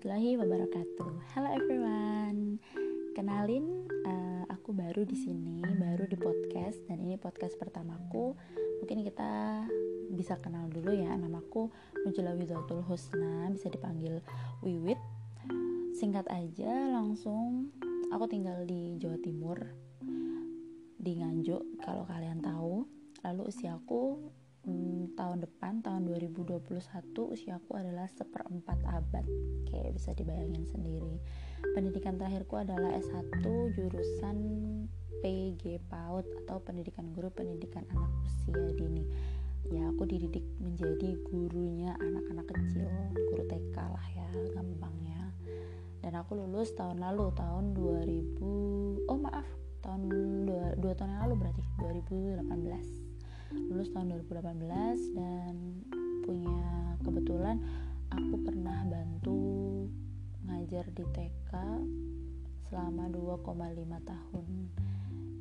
warahmatullahi wabarakatuh. Halo everyone. Kenalin, uh, aku baru di sini, baru di podcast dan ini podcast pertamaku. Mungkin kita bisa kenal dulu ya. Namaku Mujila Widatul Husna, bisa dipanggil Wiwit. Singkat aja, langsung aku tinggal di Jawa Timur, di Nganjuk kalau kalian tahu. Lalu usiaku tahun depan tahun 2021 usiaku adalah seperempat abad. Kayak bisa dibayangin sendiri. Pendidikan terakhirku adalah S1 jurusan PG PAUD atau pendidikan guru pendidikan anak usia dini. Ya aku dididik menjadi gurunya anak-anak kecil guru TK lah ya gampangnya. Dan aku lulus tahun lalu tahun 2000 oh maaf tahun dua, dua tahun yang lalu berarti 2018 lulus tahun 2018 dan punya kebetulan aku pernah bantu ngajar di TK selama 2,5 tahun.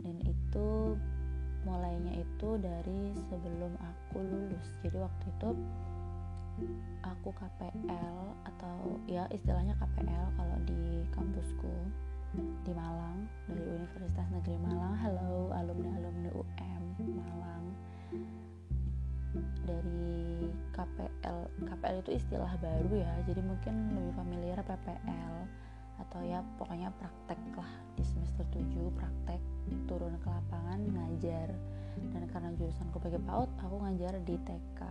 Dan itu mulainya itu dari sebelum aku lulus. Jadi waktu itu aku KPL atau ya istilahnya KPL kalau di kampusku di Malang dari Universitas Negeri Malang. Halo alumni alumni UM Malang dari KPL KPL itu istilah baru ya jadi mungkin lebih familiar PPL atau ya pokoknya praktek lah. Di semester 7 praktek turun ke lapangan ngajar. Dan karena jurusanku bagi PAUD aku ngajar di TK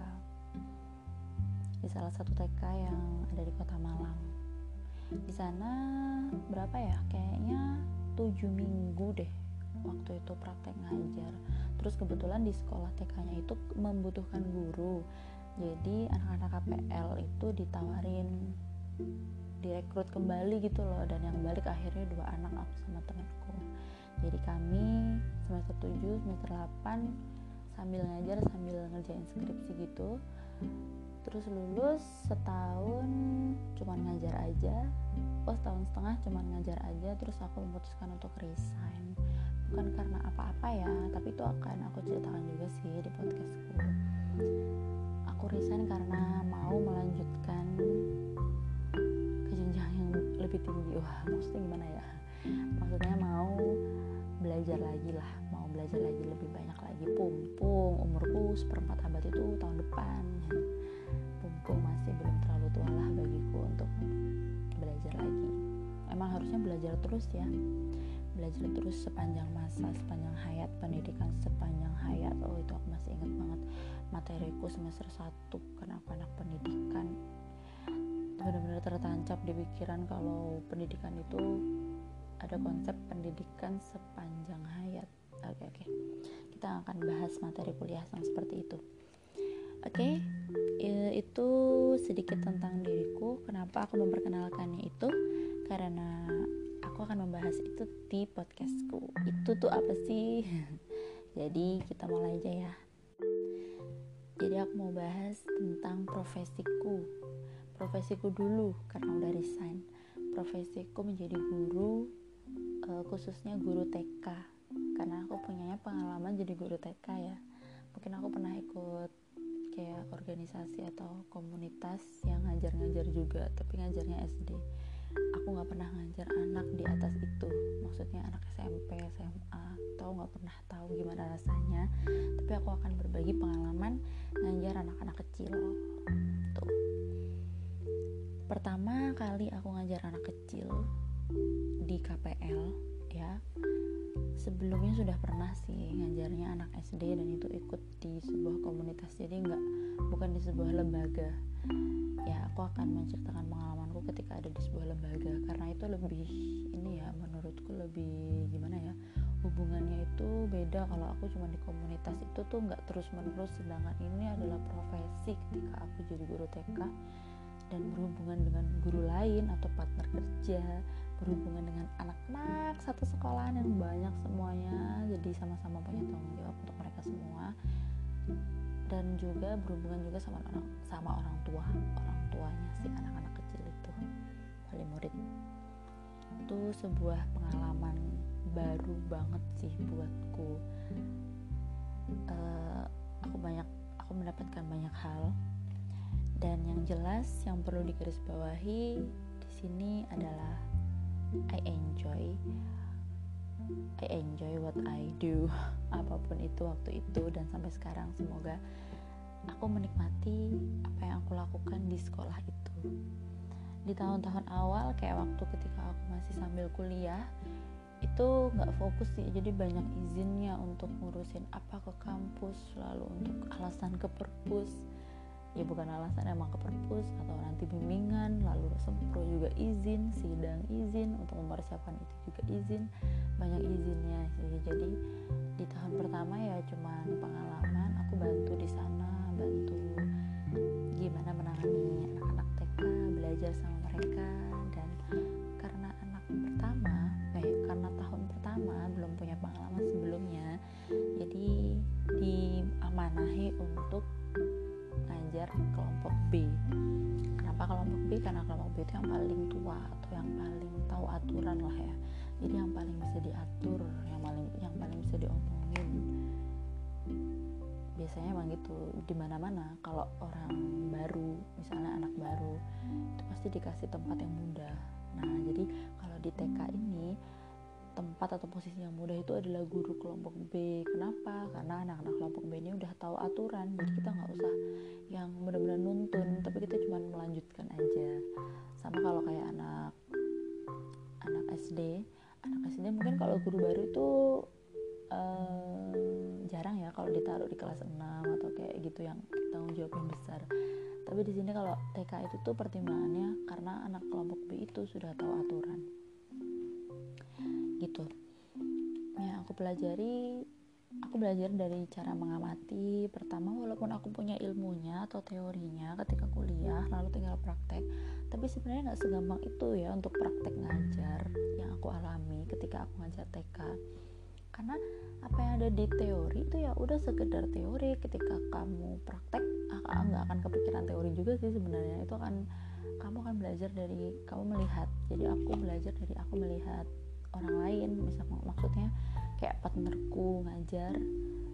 di salah satu TK yang ada di kota Malang. Di sana berapa ya? Kayaknya 7 minggu deh waktu itu praktek ngajar terus kebetulan di sekolah TK-nya itu membutuhkan guru. Jadi anak-anak KPL itu ditawarin direkrut kembali gitu loh. Dan yang balik akhirnya dua anak aku sama temanku. Jadi kami semester 7 semester 8 sambil ngajar sambil ngerjain skripsi gitu. Terus lulus setahun cuman ngajar aja. Oh setahun setengah cuman ngajar aja. Terus aku memutuskan untuk resign bukan karena apa-apa ya tapi itu akan aku ceritakan juga sih di podcastku. Aku resign karena mau melanjutkan ke jenjang yang lebih tinggi. Wah maksudnya gimana ya? Maksudnya mau belajar lagi lah mau belajar lagi lebih banyak lagi. Pumpung umurku seperempat abad itu tahun depan. Pumpung masih belum terlalu tua lah bagiku untuk belajar lagi. Emang harusnya belajar terus ya belajar terus sepanjang masa sepanjang hayat pendidikan sepanjang hayat. Oh itu aku masih ingat banget materiku semester 1 kenapa anak pendidikan. Benar-benar tertancap di pikiran kalau pendidikan itu ada konsep pendidikan sepanjang hayat. Oke oke. Kita akan bahas materi kuliah yang seperti itu. Oke itu sedikit tentang diriku. Kenapa aku memperkenalkannya itu? Karena aku akan membahas itu di podcastku. Itu tuh apa sih? Jadi kita mulai aja ya. Jadi aku mau bahas tentang profesiku. Profesiku dulu karena udah resign. Profesiku menjadi guru uh, khususnya guru TK karena aku punya pengalaman jadi guru TK ya. Mungkin aku pernah ikut kayak organisasi atau komunitas yang ngajar-ngajar juga tapi ngajarnya SD aku nggak pernah ngajar anak di atas itu. Maksudnya anak SMP SMA atau nggak pernah tahu gimana rasanya. Tapi aku akan berbagi pengalaman ngajar anak-anak kecil. Tuh. Pertama kali aku ngajar anak kecil di KPL ya sebelumnya sudah pernah sih ngajarnya anak SD dan itu ikut di sebuah komunitas. Jadi nggak bukan di sebuah lembaga. Ya aku akan menceritakan pengalamanku ketika ada di sebuah lembaga karena itu lebih ini ya menurutku lebih gimana ya hubungannya itu beda. Kalau aku cuma di komunitas itu tuh nggak terus menerus sedangkan ini adalah profesi ketika aku jadi guru TK dan berhubungan dengan guru lain atau partner kerja berhubungan dengan anak-anak satu sekolahan yang banyak semuanya jadi sama-sama punya tanggung jawab untuk mereka semua. Dan juga berhubungan juga sama orang sama orang tua orang tuanya si anak-anak wali murid. Itu sebuah pengalaman baru banget sih buatku. Uh, aku banyak aku mendapatkan banyak hal. Dan yang jelas yang perlu digarisbawahi di sini adalah I enjoy I enjoy what I do. Apa pun itu waktu itu dan sampai sekarang semoga aku menikmati apa yang aku lakukan di sekolah itu di tahun-tahun awal kayak waktu ketika aku masih sambil kuliah itu nggak fokus sih. Jadi banyak izinnya untuk ngurusin apa ke kampus lalu untuk alasan ke perpus. Ya bukan alasan emang ke perpus atau nanti bimbingan lalu sempro juga izin sidang izin untuk mempersiapkan itu juga izin. Banyak izinnya sih. Jadi di tahun pertama ya cuman pengalaman aku bantu di sana bantu gimana menangani anak-anak TK belajar sama mereka dan karena anak pertama eh karena tahun pertama belum punya pengalaman sebelumnya jadi diamanahi untuk ngajar kelompok B. Kenapa kelompok B? Karena kelompok B itu yang paling tua atau yang paling tahu aturan lah ya. Jadi yang paling bisa diatur yang paling yang paling bisa diomongin biasanya emang gitu di mana mana kalau orang baru misalnya anak baru itu pasti dikasih tempat yang mudah nah jadi kalau di TK ini tempat atau posisi yang mudah itu adalah guru kelompok B. Kenapa? Karena anak-anak kelompok B ini udah tahu aturan, jadi kita nggak usah yang benar-benar nuntun, tapi kita cuma melanjutkan aja. Sama kalau kayak anak anak SD, anak SD mungkin kalau guru baru itu um, jarang ya kalau ditaruh di kelas 6 atau kayak gitu yang tanggung jawab yang besar. Tapi di sini kalau TK itu tuh pertimbangannya karena anak kelompok B itu sudah tahu aturan. Gitu. Yang aku pelajari aku belajar dari cara mengamati. Pertama walaupun aku punya ilmunya atau teorinya ketika kuliah lalu tinggal praktek tapi sebenarnya nggak segampang itu ya untuk praktek ngajar yang aku alami ketika aku ngajar TK karena apa yang ada di teori itu ya udah sekedar teori. Ketika kamu praktek nggak akan kepikiran teori juga sih sebenarnya. Itu akan kamu akan belajar dari kamu melihat. Jadi aku belajar dari aku melihat orang lain. Bisa maksudnya kayak partnerku ngajar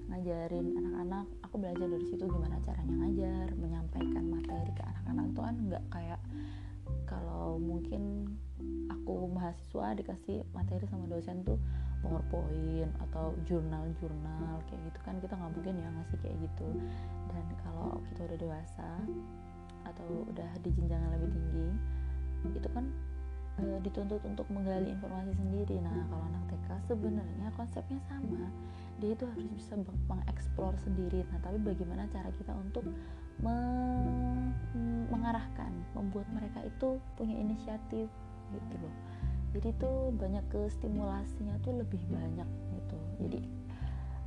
ngajarin anak-anak aku belajar dari situ gimana caranya ngajar menyampaikan materi ke anak-anak. Itu kan nggak kayak kalau mungkin aku mahasiswa dikasih materi sama dosen tuh powerpoint atau jurnal-jurnal kayak gitu kan kita nggak mungkin ya ngasih kayak gitu. Dan kalau kita udah dewasa atau udah di jenjang yang lebih tinggi itu kan e, dituntut untuk menggali informasi sendiri. Nah kalau anak TK sebenarnya konsepnya sama. Dia itu harus bisa mengeksplor sendiri. Nah tapi bagaimana cara kita untuk me mengarahkan membuat mereka itu punya inisiatif gitu loh jadi tuh banyak ke stimulasinya tuh lebih banyak gitu. Jadi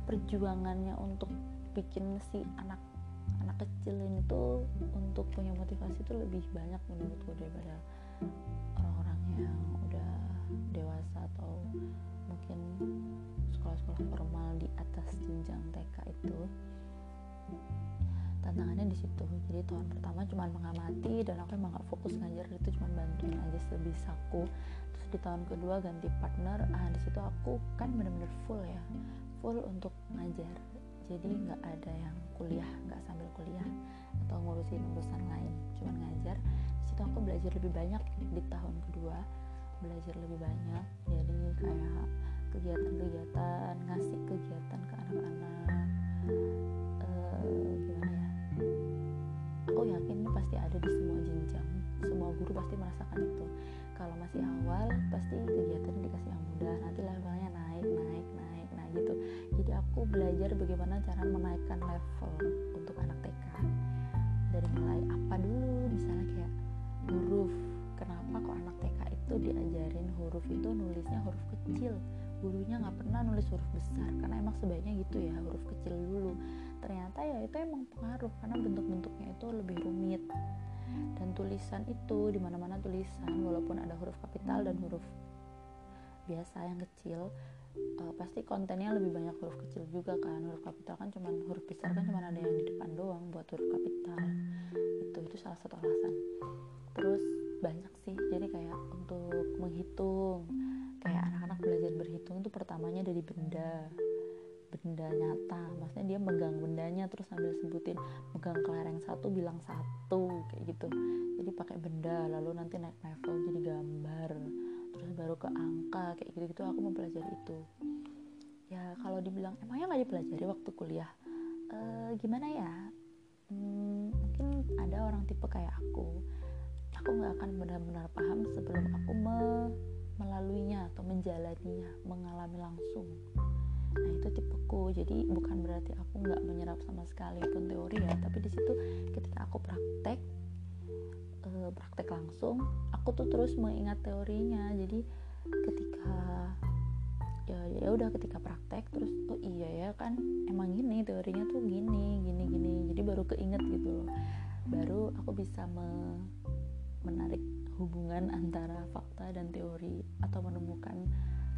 perjuangannya untuk bikin si anak anak kecil ini tuh untuk punya motivasi itu lebih banyak menurutku daripada yang udah dewasa atau mungkin sekolah-sekolah formal di atas jenjang TK itu. Tantangannya di situ. Jadi tahun pertama cuma mengamati dan aku emang gak fokus ngajar itu cuma bantuin aja sebisaku di tahun kedua ganti partner ah di situ aku kan bener-bener full ya. Full untuk ngajar. Jadi nggak ada yang kuliah nggak sambil kuliah atau ngurusin urusan lain. Cuma ngajar. Itu aku belajar lebih banyak di tahun kedua. Belajar lebih banyak. Jadi kayak kegiatan-kegiatan ngasih kegiatan ke anak-anak. Uh, gimana ya? Aku yakin pasti ada di semua jenjang. Semua guru pasti merasakan itu kalau masih awal pasti kegiatan dikasih yang mudah. Nanti levelnya naik naik naik nah gitu. Jadi aku belajar bagaimana cara menaikkan level untuk anak TK dari mulai apa dulu misalnya kayak huruf. Kenapa kok anak TK itu diajarin huruf itu nulisnya huruf kecil? Gurunya nggak pernah nulis huruf besar karena emang sebaiknya gitu ya huruf kecil dulu. Ternyata ya itu emang pengaruh karena bentuk-bentuknya itu lebih tulisan itu di mana-mana tulisan walaupun ada huruf kapital dan huruf biasa yang kecil uh, pasti kontennya lebih banyak huruf kecil juga kan. Huruf kapital kan cuman huruf besar kan cuma ada yang di depan doang buat huruf kapital. Itu itu salah satu alasan. Terus banyak sih jadi kayak untuk menghitung kayak anak-anak belajar berhitung itu pertamanya dari benda benda nyata. Maksudnya dia megang bendanya terus sambil sebutin megang kelereng satu bilang satu kayak gitu. Jadi pakai benda lalu nanti naik level jadi gambar terus baru ke angka kayak gitu gitu aku mempelajari itu. Ya kalau dibilang emangnya nggak dipelajari waktu kuliah? E, gimana ya? Hmm, mungkin ada orang tipe kayak aku. Aku nggak akan benar-benar paham sebelum aku me melaluinya atau menjalaninya mengalami langsung nah itu tipeku. Jadi bukan berarti aku nggak menyerap sama sekali pun teori ya tapi di situ ketika aku praktek e, praktek langsung aku tuh terus mengingat teorinya. Jadi ketika ya ya udah ketika praktek terus oh iya ya kan emang gini teorinya tuh gini gini gini. Jadi baru keinget gitu loh. Baru aku bisa me menarik hubungan antara fakta dan teori atau menemukan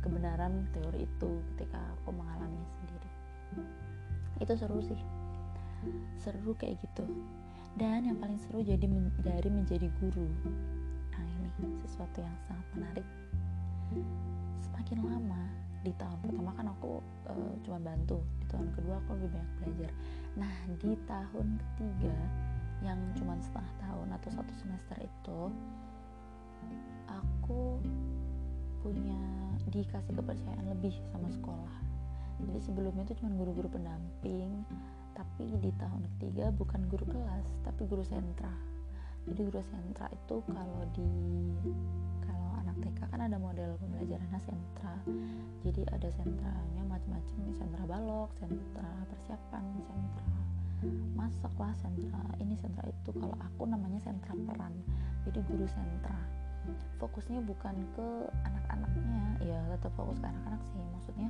kebenaran teori itu ketika aku mengalami sendiri. Itu seru sih. Seru kayak gitu. Dan yang paling seru jadi men dari menjadi guru. Nah ini sesuatu yang sangat menarik. Semakin lama di tahun pertama kan aku uh, cuma bantu. Di tahun kedua aku lebih banyak belajar. Nah di tahun ketiga yang cuma setengah tahun atau satu semester itu aku punya dikasih kepercayaan lebih sama sekolah. Jadi sebelumnya itu cuma guru-guru pendamping tapi di tahun ketiga bukan guru kelas tapi guru sentra. Jadi guru sentra itu kalau di kalau anak TK kan ada model pembelajarannya sentra. Jadi ada sentranya macam-macam sentra balok sentra persiapan sentra masak lah sentra ini sentra itu. Kalau aku namanya sentra peran jadi guru sentra fokusnya bukan ke anak-anaknya. Ya tetap fokus ke anak-anak sih. Maksudnya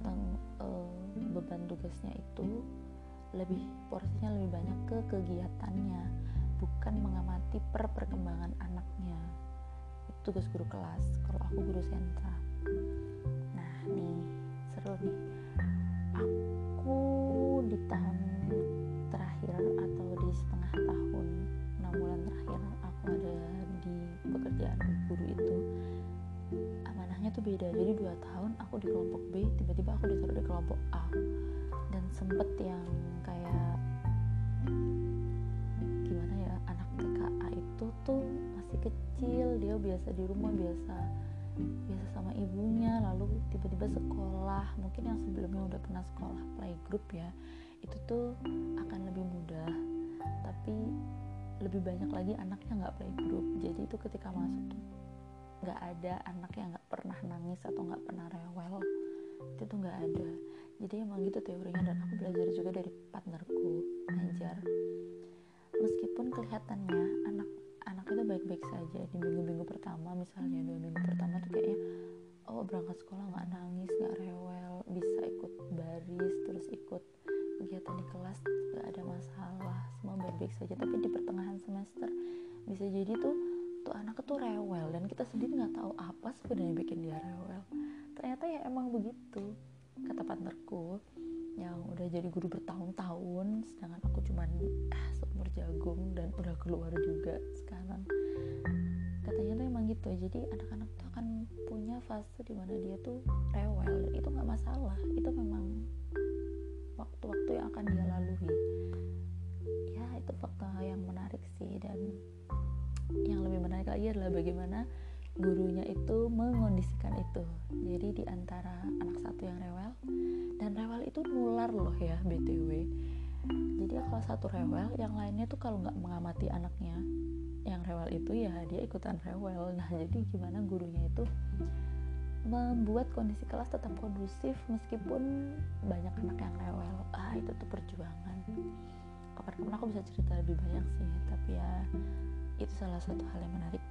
tentang uh, beban tugasnya itu lebih porsinya lebih banyak ke kegiatannya bukan mengamati per perkembangan anaknya. Itu tugas guru kelas kalau aku guru sentra. Nah nih seru nih. Aku di tahun beda. Jadi dua tahun aku di kelompok B tiba-tiba aku ditaruh di kelompok A. Dan sempet yang kayak gimana ya anak TKA itu tuh masih kecil dia biasa di rumah biasa biasa sama ibunya lalu tiba-tiba sekolah. Mungkin yang sebelumnya udah pernah sekolah playgroup ya itu tuh akan lebih mudah tapi lebih banyak lagi anaknya nggak playgroup. Jadi itu ketika masuk nggak ada anak yang nggak pernah nangis atau nggak pernah rewel. Itu tuh nggak ada. Jadi emang gitu teorinya dan aku belajar juga dari partnerku Anjar. Meskipun kelihatannya anak anak itu baik-baik saja di minggu-minggu pertama misalnya dua minggu pertama tuh kayaknya oh berangkat sekolah nggak nangis nggak rewel bisa ikut baris terus ikut kegiatan di kelas nggak ada masalah semua baik-baik saja. Tapi di pertengahan semester bisa jadi tuh tuh anak tuh rewel dan kita sendiri nggak tahu apa sebenarnya bikin dia rewel. Ternyata ya emang begitu. Kata partnerku yang udah jadi guru bertahun-tahun sedangkan aku cuman ah, seumur jagung dan udah keluar juga sekarang. Katanya tuh emang gitu. Jadi anak-anak tuh akan punya fase di mana dia tuh rewel. Itu nggak masalah. Itu memang waktu-waktu yang akan dia lalui. Ya itu fakta yang menarik sih dan yang lebih menarik lagi adalah bagaimana gurunya itu mengondisikan itu. Jadi di antara anak satu yang rewel dan rewel itu nular loh ya btw jadi kalau satu rewel yang lainnya tuh kalau nggak mengamati anaknya yang rewel itu ya dia ikutan rewel. Nah jadi gimana gurunya itu membuat kondisi kelas tetap kondusif meskipun banyak anak yang rewel. Ah itu tuh perjuangan. Kapan-kapan aku bisa cerita lebih banyak sih tapi ya itu salah satu hal yang menarik.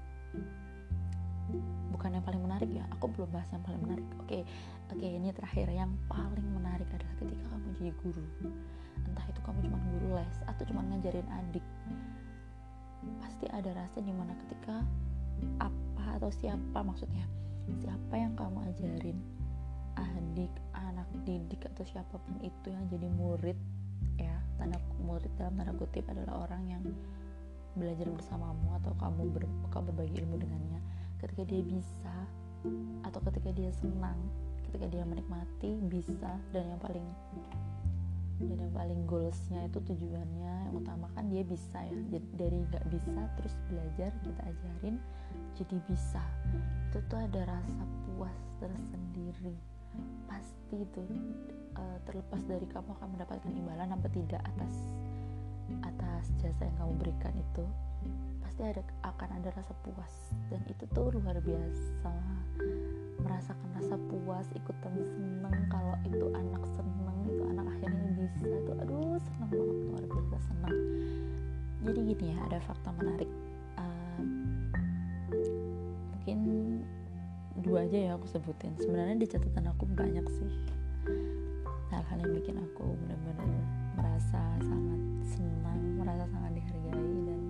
Bukan yang paling menarik ya aku belum bahas yang paling menarik. Oke oke ini terakhir. Yang paling menarik adalah ketika kamu jadi guru. Entah itu kamu cuma guru les atau cuma ngajarin adik pasti ada rasa di mana ketika apa atau siapa maksudnya siapa yang kamu ajarin adik anak didik atau siapa pun itu yang jadi murid ya tanda murid dalam tanda kutip adalah orang yang belajar bersamamu atau kamu ber, kamu berbagi ilmu dengannya ketika dia bisa atau ketika dia senang ketika dia menikmati bisa. Dan yang paling dan yang paling goalsnya itu tujuannya yang utama kan dia bisa ya. Dari nggak bisa terus belajar kita ajarin jadi bisa. Itu tuh ada rasa puas tersendiri. Pasti itu uh, terlepas dari kamu akan mendapatkan imbalan apa tidak atas atas jasa yang kamu berikan itu pasti ada akan ada rasa puas. Dan itu tuh luar biasa. Merasakan rasa puas ikutan seneng kalau itu anak seneng itu anak akhirnya bisa itu aduh seneng banget luar biasa seneng. Jadi gini ya ada fakta menarik. Uh, mungkin dua aja ya aku sebutin. Sebenarnya di catatan aku banyak sih hal-hal yang bikin aku benar-benar merasa sangat senang merasa sangat dihargai dan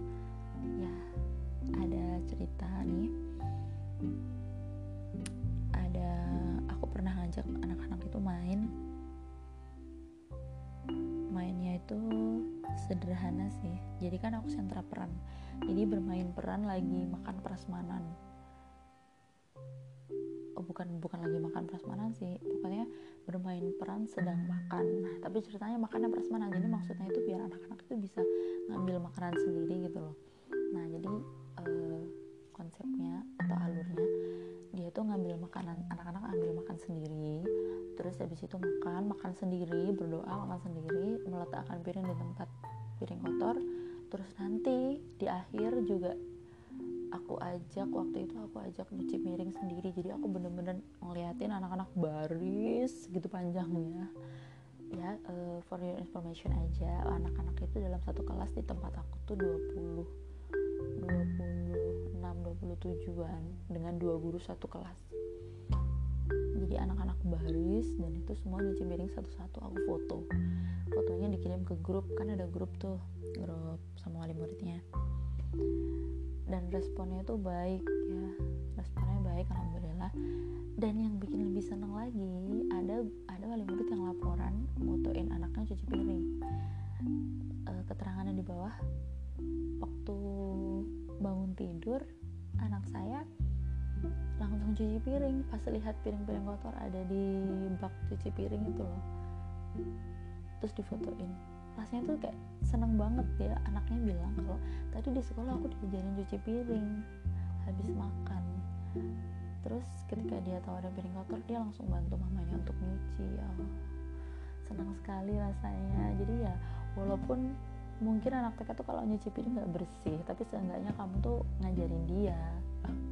ya ada cerita nih. Ada aku pernah ngajak anak-anak itu main. Mainnya itu sederhana sih. Jadi kan aku sentra peran. Jadi bermain peran lagi makan prasmanan. Oh bukan bukan lagi makan prasmanan sih. Pokoknya bermain peran sedang makan. Nah tapi ceritanya makannya prasmanan jadi maksudnya itu biar anak-anak itu bisa ngambil makanan sendiri gitu loh. Nah jadi uh, konsepnya atau alurnya dia tuh ngambil makanan anak-anak ambil makan sendiri. Terus habis itu makan makan sendiri berdoa makan sendiri meletakkan piring di tempat piring kotor. Terus nanti di akhir ajak waktu itu aku ajak nyuci piring sendiri. Jadi aku bener-bener ngeliatin anak-anak baris gitu panjangnya. Ya uh, for your information aja anak-anak itu dalam satu kelas di tempat aku tuh 20 26 27an dengan dua guru satu kelas. Jadi anak-anak baris dan itu semua nyuci piring satu-satu. Aku foto. Fotonya dikirim ke grup. Kan ada grup tuh grup sama wali muridnya dan responnya itu baik ya. Responnya baik alhamdulillah. Dan yang bikin lebih seneng lagi ada ada wali murid yang laporan motoin anaknya cuci piring. E, keterangannya di bawah waktu bangun tidur anak saya langsung cuci piring. Pas lihat piring-piring kotor ada di bak cuci piring itu loh. Terus difotoin rasanya tuh kayak seneng banget ya anaknya bilang kalau tadi di sekolah aku diajarin cuci piring habis makan. Terus ketika dia tahu ada piring kotor dia langsung bantu mamanya untuk nyuci. Ya senang sekali rasanya. Jadi ya walaupun mungkin anak TK tuh kalau nyuci piring nggak bersih tapi seenggaknya kamu tuh ngajarin dia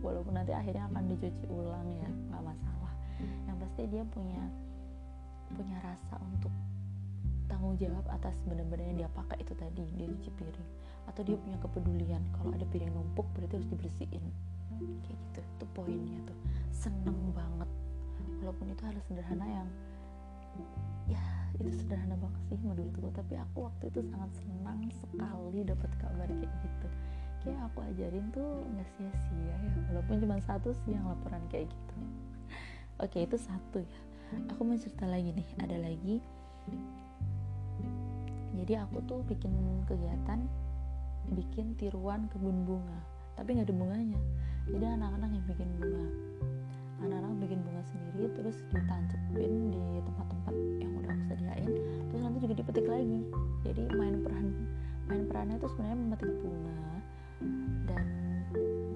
walaupun nanti akhirnya akan dicuci ulang ya nggak masalah. Yang pasti dia punya punya rasa untuk tanggung jawab atas benda-benda yang dia pakai itu tadi dia cuci piring. Atau dia punya kepedulian kalau ada piring numpuk berarti harus dibersihin. Kayak gitu itu poinnya tuh. Seneng banget. Walaupun itu hal sederhana yang ya itu sederhana banget sih menurutku. Tapi aku waktu itu sangat senang sekali dapat kabar kayak gitu. Kayak aku ajarin tuh nggak sia-sia ya walaupun cuma satu sih yang laporan kayak gitu. Oke itu satu ya. Aku mau cerita lagi nih. Ada lagi jadi aku tuh bikin kegiatan bikin tiruan kebun bunga. Tapi nggak ada bunganya. Jadi anak-anak yang bikin bunga. Anak-anak bikin bunga sendiri terus ditancepin di tempat-tempat yang udah aku sediain. Terus nanti juga dipetik lagi. Jadi main peran main perannya itu sebenarnya memetik bunga dan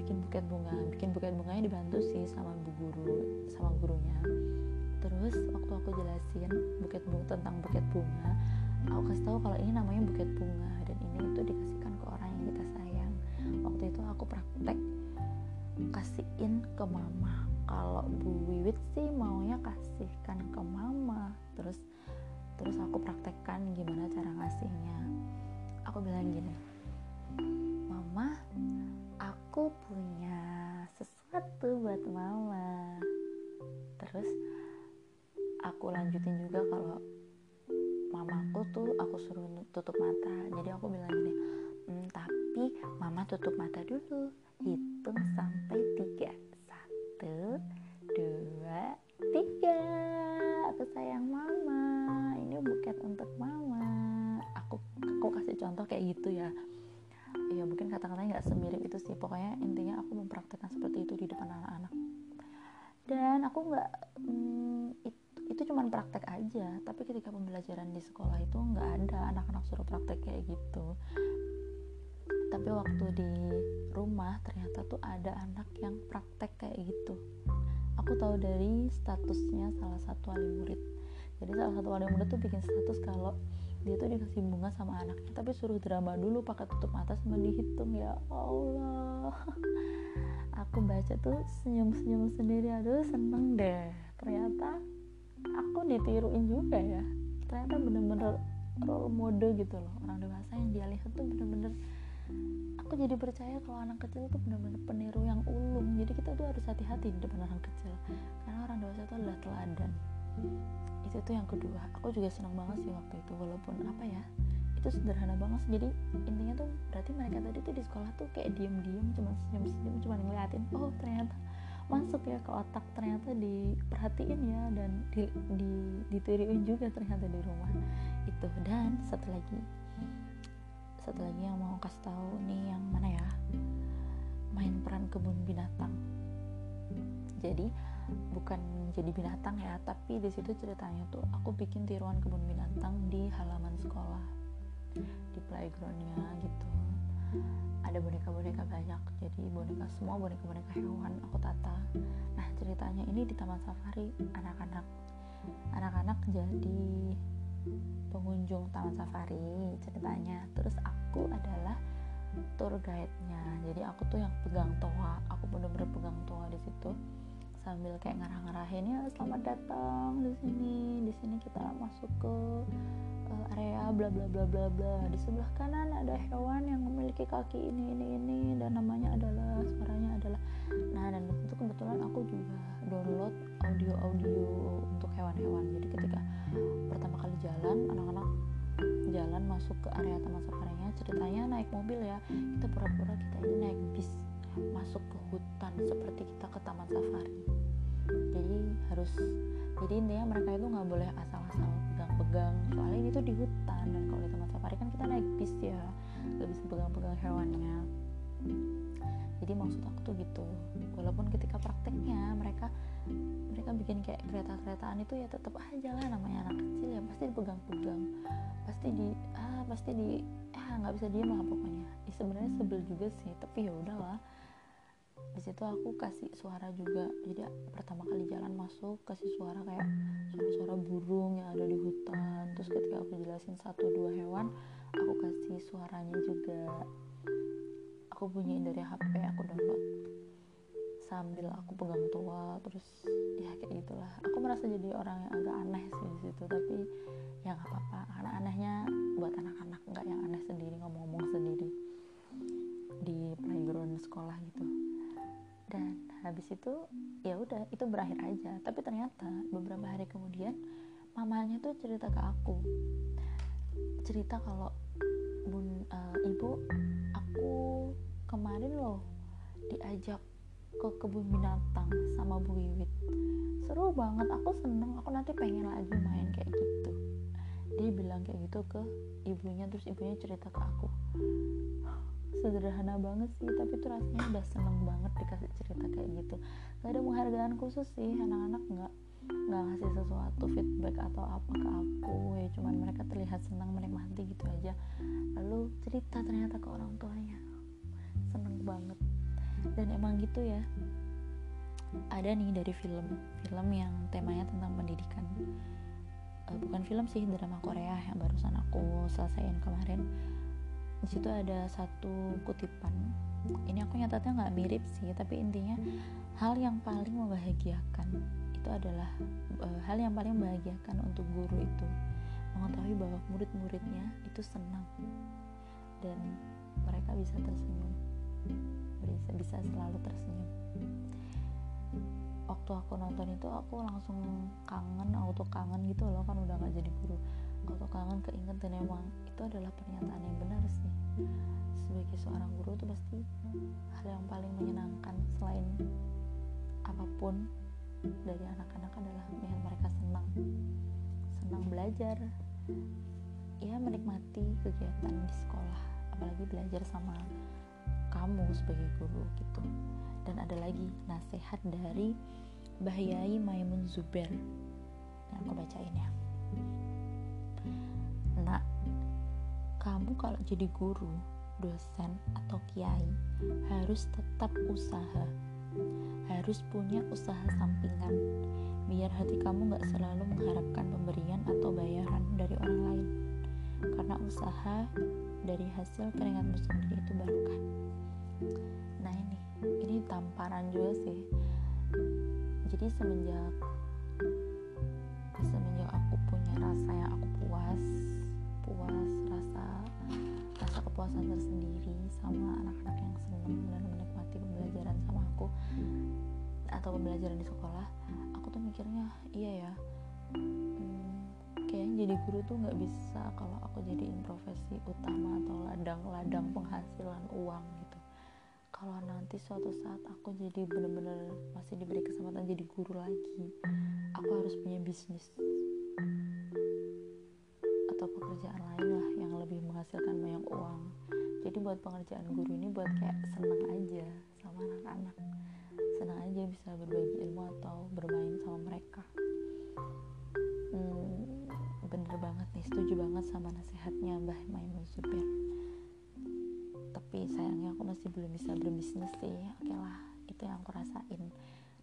bikin buket bunga. Bikin buket bunganya dibantu sih sama bu guru sama gurunya. Terus waktu aku jelasin buket bunga tentang buket bunga aku kasih tahu kalau ini namanya buket bunga dan ini itu dikasihkan ke orang yang kita sayang. Waktu itu aku praktek kasihin ke mama. Kalau Bu Wiwit sih maunya kasihkan ke mama. Terus terus aku praktekkan gimana cara ngasihnya. Aku bilang gini mama aku punya sesuatu buat mama. Terus aku lanjutin juga kalau mamaku tuh aku suruh tutup mata. Jadi aku bilang gini mm, tapi mama tutup mata dulu. Hitung sampai tiga. Satu dua tiga. Aku sayang mama. Ini buket untuk mama. Aku aku kasih contoh kayak gitu ya. Ya mungkin kata-katanya nggak semirip itu sih. Pokoknya intinya aku mempraktekkan seperti itu di depan anak-anak. Dan aku nggak hmm, cuma praktek aja tapi ketika pembelajaran di sekolah itu nggak ada anak-anak suruh praktek kayak gitu. Tapi waktu di rumah ternyata tuh ada anak yang praktek kayak gitu. Aku tahu dari statusnya salah satu wali murid. Jadi salah satu wali murid tuh bikin status kalau dia tuh dikasih bunga sama anaknya tapi suruh drama dulu pakai tutup mata sama dihitung. Ya Allah. Aku baca tuh senyum-senyum sendiri. Aduh seneng deh. Ternyata aku ditiruin juga ya. Ternyata bener-bener role model gitu loh. Orang dewasa yang dia lihat tuh bener-bener aku jadi percaya kalau anak kecil itu benar-benar peniru yang ulung. Jadi kita tuh harus hati-hati di depan orang kecil. Karena orang dewasa itu adalah teladan. Itu tuh yang kedua. Aku juga senang banget sih waktu itu. Walaupun apa ya itu sederhana banget jadi intinya tuh berarti mereka tadi tuh di sekolah tuh kayak diem-diem cuma senyum-senyum cuma ngeliatin oh ternyata masuk ya ke otak ternyata diperhatiin ya dan di, di ditiruin juga ternyata di rumah itu. Dan satu lagi satu lagi yang mau kasih tahu nih yang mana ya? Main peran kebun binatang. Jadi bukan jadi binatang ya tapi di situ ceritanya tuh aku bikin tiruan kebun binatang di halaman sekolah di playgroundnya gitu ada boneka-boneka banyak jadi boneka semua boneka-boneka hewan aku tata. Nah ceritanya ini di taman safari anak-anak anak-anak jadi pengunjung taman safari ceritanya. Terus aku adalah tour guide-nya jadi aku tuh yang pegang toa aku bener-bener pegang toa di situ. Sambil kayak ngarah-ngarahin ya selamat datang di sini di sini kita masuk ke bla bla bla bla bla. Di sebelah kanan ada hewan yang memiliki kaki ini ini ini dan namanya adalah suaranya adalah. Nah dan itu kebetulan aku juga download audio audio untuk hewan-hewan. Jadi ketika pertama kali jalan anak-anak jalan masuk ke area taman safarinya ceritanya naik mobil ya. Kita pura-pura kita ini naik bis masuk ke hutan seperti kita ke taman safari. Jadi harus jadi intinya mereka itu nggak boleh asal-asal pegang-pegang soalnya ini tuh di hutan dan kalau di taman safari kan kita naik bis ya nggak bisa pegang-pegang hewannya. Jadi maksud aku tuh gitu walaupun ketika prakteknya mereka mereka bikin kayak kereta-keretaan itu ya tetap aja lah namanya anak kecil ya pasti dipegang-pegang pasti di ah pasti di ah nggak bisa diem lah pokoknya. Ya, sebenarnya sebel juga sih tapi ya udahlah di situ aku kasih suara juga. Jadi pertama kali jalan masuk kasih suara kayak suara-suara burung yang ada di hutan. Terus ketika aku jelasin satu dua hewan aku kasih suaranya juga. Aku bunyiin dari HP aku download. Sambil aku pegang tua terus ya kayak gitulah. Aku merasa jadi orang yang agak aneh sih di situ tapi ya nggak apa-apa. Karena anehnya buat anak-anak nggak yang aneh sendiri ngomong-ngomong sendiri di playground sekolah gitu dan habis itu ya udah itu berakhir aja. Tapi ternyata beberapa hari kemudian mamanya tuh cerita ke aku. Cerita kalau bun uh, ibu aku kemarin loh diajak ke kebun binatang sama Bu Wiwit. Seru banget aku seneng aku nanti pengen lagi main kayak gitu. Dia bilang kayak gitu ke ibunya terus ibunya cerita ke aku sederhana banget sih tapi tuh rasanya udah seneng banget dikasih cerita kayak gitu. Gak ada penghargaan khusus sih anak-anak nggak nggak ngasih sesuatu feedback atau apa ke aku. Ya cuman mereka terlihat senang menikmati gitu aja. Lalu cerita ternyata ke orang tuanya. Seneng banget. Dan emang gitu ya. Ada nih dari film. Film yang temanya tentang pendidikan. Uh, bukan film sih drama Korea yang barusan aku selesaiin kemarin di situ ada satu kutipan. Ini aku nyatatnya nggak mirip sih tapi intinya hal yang paling membahagiakan itu adalah uh, hal yang paling membahagiakan untuk guru itu mengetahui bahwa murid-muridnya itu senang dan mereka bisa tersenyum bisa bisa selalu tersenyum. Waktu aku nonton itu aku langsung kangen auto kangen gitu loh kan udah gak jadi guru auto kangen keinget dan emang itu adalah pernyataan yang benar sih. Sebagai seorang guru itu pasti hal yang paling menyenangkan selain apa pun dari anak-anak adalah melihat mereka senang. Senang belajar ya menikmati kegiatan di sekolah apalagi belajar sama kamu sebagai guru gitu. Dan ada lagi nasihat dari Bahyai Maimun Zuber aku bacain ya kamu kalau jadi guru dosen atau kiai harus tetap usaha. Harus punya usaha sampingan biar hati kamu gak selalu mengharapkan pemberian atau bayaran dari orang lain. Karena usaha dari hasil keringatmu sendiri itu barokah. Nah ini ini tamparan juga sih. Jadi semenjak semenjak aku punya rasa yang aku kepuasan tersendiri sama anak-anak yang senang dan menikmati pembelajaran sama aku atau pembelajaran di sekolah aku tuh mikirnya iya ya hmm, kayaknya jadi guru tuh nggak bisa kalau aku jadiin profesi utama atau ladang-ladang penghasilan uang gitu. Kalau nanti suatu saat aku jadi bener-bener masih diberi kesempatan jadi guru lagi aku harus punya bisnis atau pekerjaan lain lah lebih menghasilkan banyak uang. Jadi buat pengerjaan guru ini buat kayak seneng aja sama anak-anak. Senang aja bisa berbagi ilmu atau bermain sama mereka. Hmm, bener banget nih setuju banget sama nasihatnya Mbah Maimun Zubir tapi sayangnya aku masih belum bisa berbisnis sih. Oke lah itu yang aku rasain.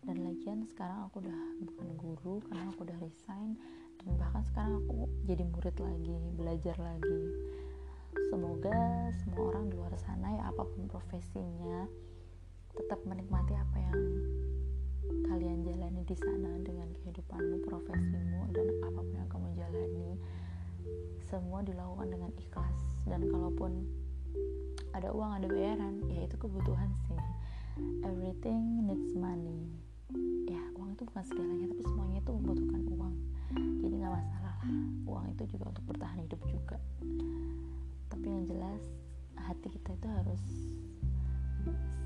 Dan lagian sekarang aku udah bukan guru karena aku udah resign dan bahkan sekarang aku jadi murid lagi belajar lagi. Semoga semua orang di luar sana ya apa pun profesinya tetap menikmati apa yang kalian jalani di sana dengan kehidupanmu, profesimu dan apa pun yang kamu jalani. Semua dilakukan dengan ikhlas. Dan kalaupun ada uang ada bayaran ya itu kebutuhan sih. Everything needs money. Ya uang itu bukan segalanya tapi semuanya itu membutuhkan uang jadi nggak masalah lah. Uang itu juga untuk bertahan hidup juga. Tapi yang jelas hati kita itu harus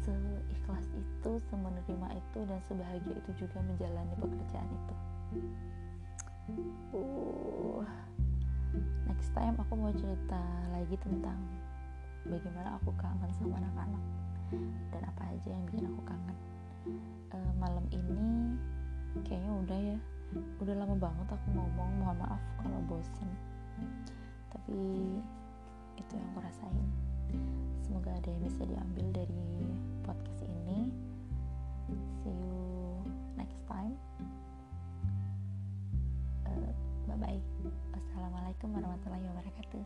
seikhlas itu semenerima itu dan sebahagia itu juga menjalani pekerjaan itu. Uh next time aku mau cerita lagi tentang bagaimana aku kangen sama anak-anak dan apa aja yang bikin aku kangen. Uh, malam ini kayaknya udah ya udah lama banget aku ngomong mohon maaf kalau bosen. Tapi itu yang aku rasain. Semoga ada yang bisa diambil dari podcast ini. See you next time. Uh, bye bye assalamualaikum warahmatullahi wabarakatuh